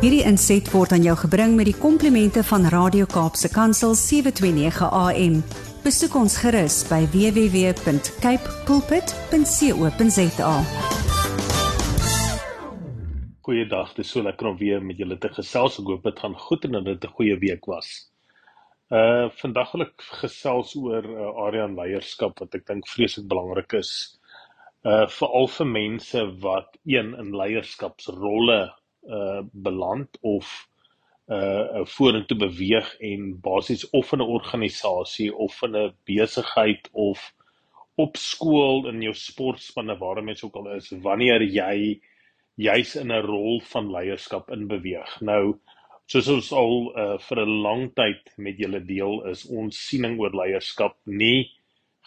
Hierdie inset word aan jou gebring met die komplimente van Radio Kaapse Kansel 729 AM. Besoek ons gerus by www.cape pulpit.co.za. Goeiedag, dis so lekker om weer met julle te gesels. Ek hoop dit gaan goed en dat dit 'n goeie week was. Uh vandag wil ek gesels oor 'n uh, area in leierskap wat ek dink vreeslik belangrik is. Uh veral vir mense wat een in leierskapsrolle uh beland of uh vorentoe beweeg en basies of in 'n organisasie of in 'n besigheid of op skool in jou sportspanne waar mense ook al is wanneer jy juis in 'n rol van leierskap in beweeg. Nou soos ons al uh, vir 'n lang tyd met julle deel is ons siening oor leierskap nie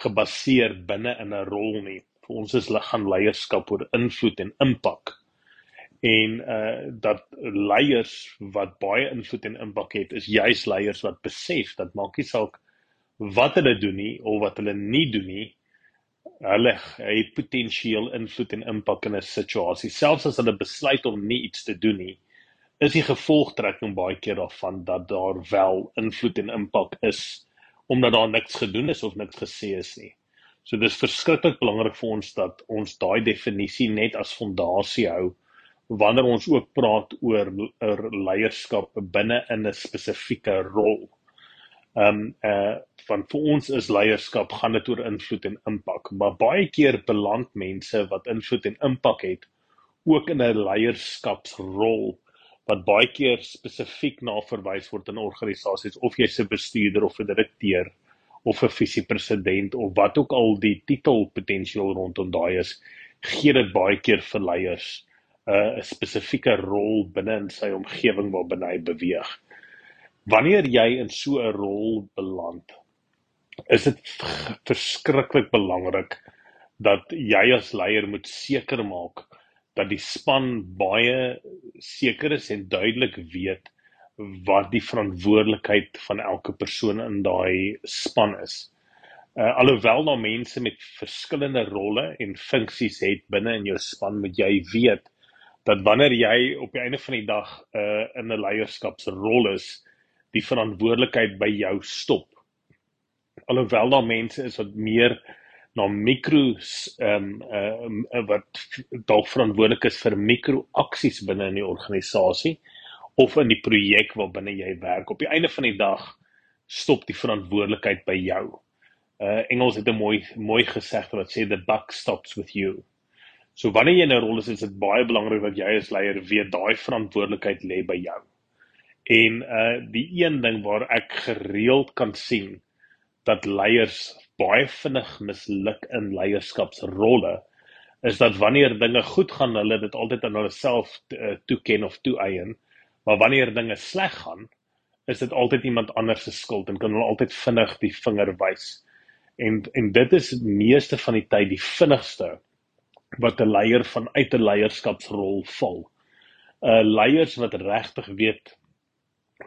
gebaseer binne in 'n rol nie. Vir ons is gaan leierskap oor invloed en impak en uh dat leiers wat baie invloed en impak het is juis leiers wat besef dat maak nie saak wat hulle doen nie of wat hulle nie doen nie hulle het potensieel invloed en impak in 'n situasie. Selfs as hulle besluit om nie iets te doen nie is die gevolgtrekking baie keer daarvan dat daar wel invloed en impak is omdat daar niks gedoen is of niks gesê is nie. So dis verskriklik belangrik vir ons dat ons daai definisie net as fondasie hou wanneer ons ook praat oor, oor leierskap binne in 'n spesifieke rol. Ehm um, eh uh, van vir ons is leierskap gaan dit oor invloed en impak, maar baie keer beland mense wat invloed en impak het ook in 'n leierskapsrol wat baie keer spesifiek na verwys word in organisasies of jy's 'n bestuurder of 'n direkteur of 'n visiepresident of wat ook al die titel potensiaal rondom daai is, gee dit baie keer vir leiers 'n uh, spesifieke rol binne in sy omgewing waarbinne hy beweeg. Wanneer jy in so 'n rol beland, is dit verskriklik belangrik dat jy as leier moet seker maak dat die span baie seker is en duidelik weet wat die verantwoordelikheid van elke persoon in daai span is. Uh, alhoewel daar mense met verskillende rolle en funksies het binne in jou span, moet jy weet dat wanneer jy op die einde van die dag uh in 'n leierskapsrol is, die verantwoordelikheid by jou stop. Alhoewel daar mense is wat meer na mikros ehm um, uh wat dalk verantwoordelik is vir mikroaksies binne in die organisasie of in die projek waarbinne jy werk. Op die einde van die dag stop die verantwoordelikheid by jou. Uh Engels het 'n mooi mooi gesegde wat sê the buck stops with you. So wanneer jy in 'n rol is, is dit baie belangrik dat jy as leier weet daai verantwoordelikheid lê by jou. En uh die een ding waar ek gereeld kan sien dat leiers baie vinnig misluk in leierskapsrolle is dat wanneer dinge goed gaan, hulle dit altyd aan hulle self uh, toeken of toeëien, maar wanneer dinge sleg gaan, is dit altyd iemand anders se skuld en kan hulle altyd vinnig die vinger wys. En en dit is meeste van die tyd die vinnigste wat 'n leier vanuit 'n leierskapsrol val. uh, Leiers wat regtig weet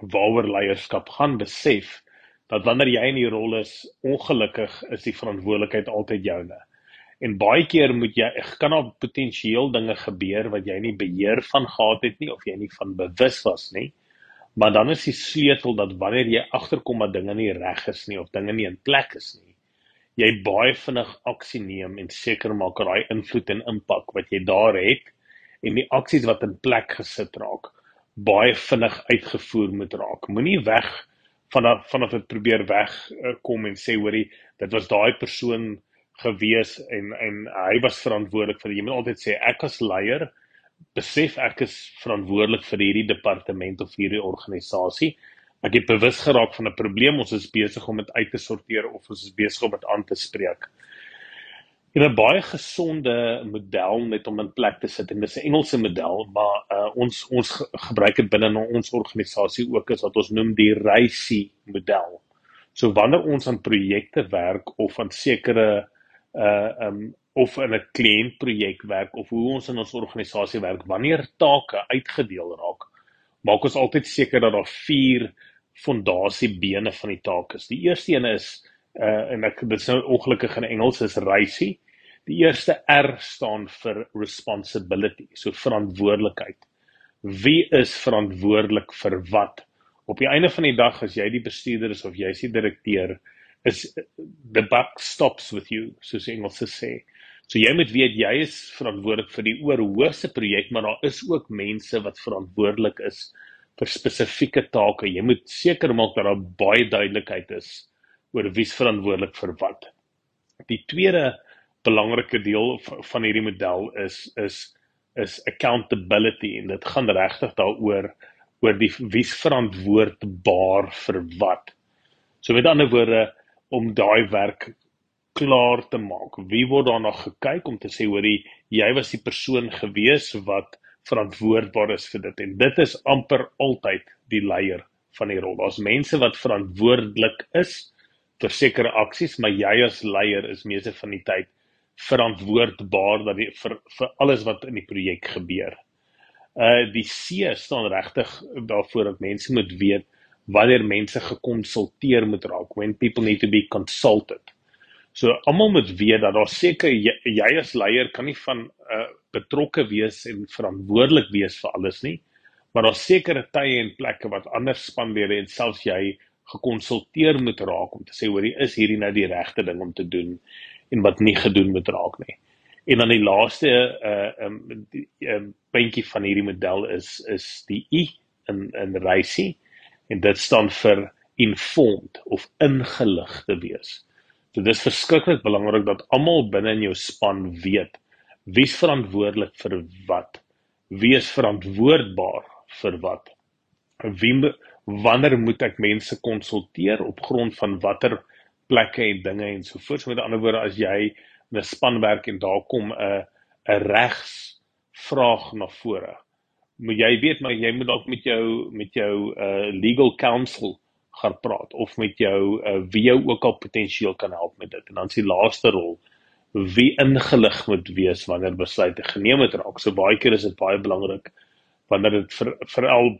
waaroor leierskap gaan, besef dat wanneer jy in die rol is, ongelukkig is die verantwoordelikheid altyd joune. En baie keer moet jy kan daar potensieel dinge gebeur wat jy nie beheer van gehad het nie of jy nie van bewus was nie. Maar dan is die sleutel dat wanneer jy agterkom dat dinge nie reg is nie of dinge nie in plek is nie, jy baie vinnig aksie neem en seker maak dat daai invloed en impak wat jy daar het en die aksies wat in plek gesit raak baie vinnig uitgevoer moet raak. Moenie weg vanaf vanaf dit probeer wegkom en sê hoorie dit was daai persoon gewees en en hy was verantwoordelik vir jy moet altyd sê ek as leier besef ek is verantwoordelik vir hierdie departement of hierdie organisasie ek het bewus geraak van 'n probleem ons is besig om dit uit te sorteer of ons is besig om dit aan te spreek. En 'n baie gesonde model net om in plek te sit en dis 'n Engelse model maar uh, ons ons gebruik dit binne ons organisasie ook is wat ons noem die RACI model. So wanneer ons aan projekte werk of aan sekere uh um of in 'n kliëntprojek werk of hoe ons in ons organisasie werk wanneer take uitgedeel raak maak ons altyd seker dat daar vier fondasiebene van die taak is. Die eerste een is uh en ek dit is nou ongelukkig in Engels is RISI. Die eerste R staan vir responsibility, so verantwoordelikheid. Wie is verantwoordelik vir wat? Op die einde van die dag as jy die bestuurder is of jy is die direkteur, is the buck stops with you, soos Engels sê. So jy moet weet jy is verantwoordelik vir die oorhoofse projek, maar daar is ook mense wat verantwoordelik is vir spesifieke take. Jy moet seker maak dat daar baie duidelikheid is oor wie's verantwoordelik vir wat. Die tweede belangrike deel van hierdie model is is is accountability en dit gaan regtig daaroor oor die wie's verantwoordbaar vir wat. So met ander woorde om daai werk klaar te maak. Wie word daarna gekyk om te sê hoorie jy was die persoon gewees wat verantwoordbaar is vir dit en dit is amper altyd die leier van die rol. Daar's mense wat verantwoordelik is vir sekere aksies, maar jy as leier is meeste van die tyd verantwoordbaar dat die vir vir alles wat in die projek gebeur. Uh die C staan regtig daarvoor dat mense moet weet wanneer mense gekonsulteer moet raak when people need to be consulted. So almal moet weet dat daar seker jy, jy as leier kan nie van uh betrokke wees en verantwoordelik wees vir alles nie, maar daar sekere tye en plekke wat ander spanlede en selfs jy gekonsulteer moet raak om te sê hoor, is hierdie nou die regte ding om te doen en wat nie gedoen moet raak nie. En dan die laaste uh um die um, puntjie van hierdie model is is die I in in reisie en dit staan vir informed of ingelig te wees. So dis verskriklik belangrik dat almal binne in jou span weet wie's verantwoordelik vir wat. Wie is verantwoordbaar vir wat? Wie wanneer moet ek mense konsulteer op grond van watter plekke en dinge en so voort. So met ander woorde as jy 'n spanwerk en daar kom 'n 'n regs vraag na vore. Moet jy weet maar jy moet dalk met jou met jou uh legal counsel gaan praat of met jou uh wie jou ook al potensieel kan help met dit. En dan is die laaste rol wie ingelig moet wees wanneer besluite geneem word raak. So baie keer is dit baie belangrik wanneer dit vir veral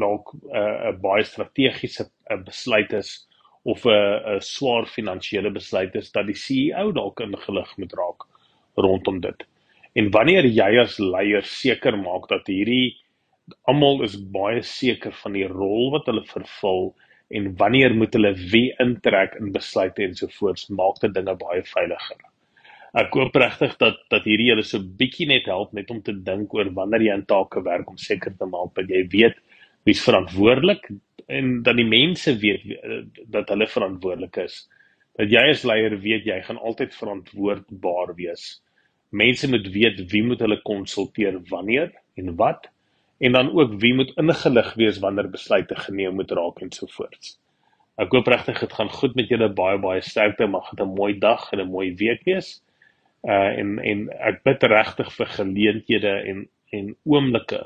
dalk 'n uh, baie strategiese uh, besluit is of 'n 'n swaar finansiële besluit is dat die CEO dalk ingelig moet raak rondom dit. En wanneer jy as leier seker maak dat hierdie almal is baie seker van die rol wat hulle vervul en wanneer moet hulle wie intrek in besluite ensovoorts, maak dit dinge baie veiliger. Ek hoop regtig dat dat hierdie julle so bietjie net help net om te dink oor wanneer jy aan take werk om seker te maak dat jy weet wie's verantwoordelik en dat die mense weet eh, dat hulle verantwoordelik is. Dat jy as leier weet jy gaan altyd verantwoordbaar wees. Mense moet weet wie moet hulle konsulteer wanneer en wat en dan ook wie moet ingelig wees wanneer besluite geneem moet raak en so voort. Ek hoop regtig dit gaan goed met julle baie baie sterkte mag dit 'n mooi dag en 'n mooi week wees. Uh en en ek bid regtig vir geleenthede en en oomblikke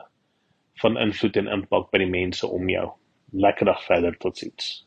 van invloed en impak by die mense om jou lekker dag verder totsiens.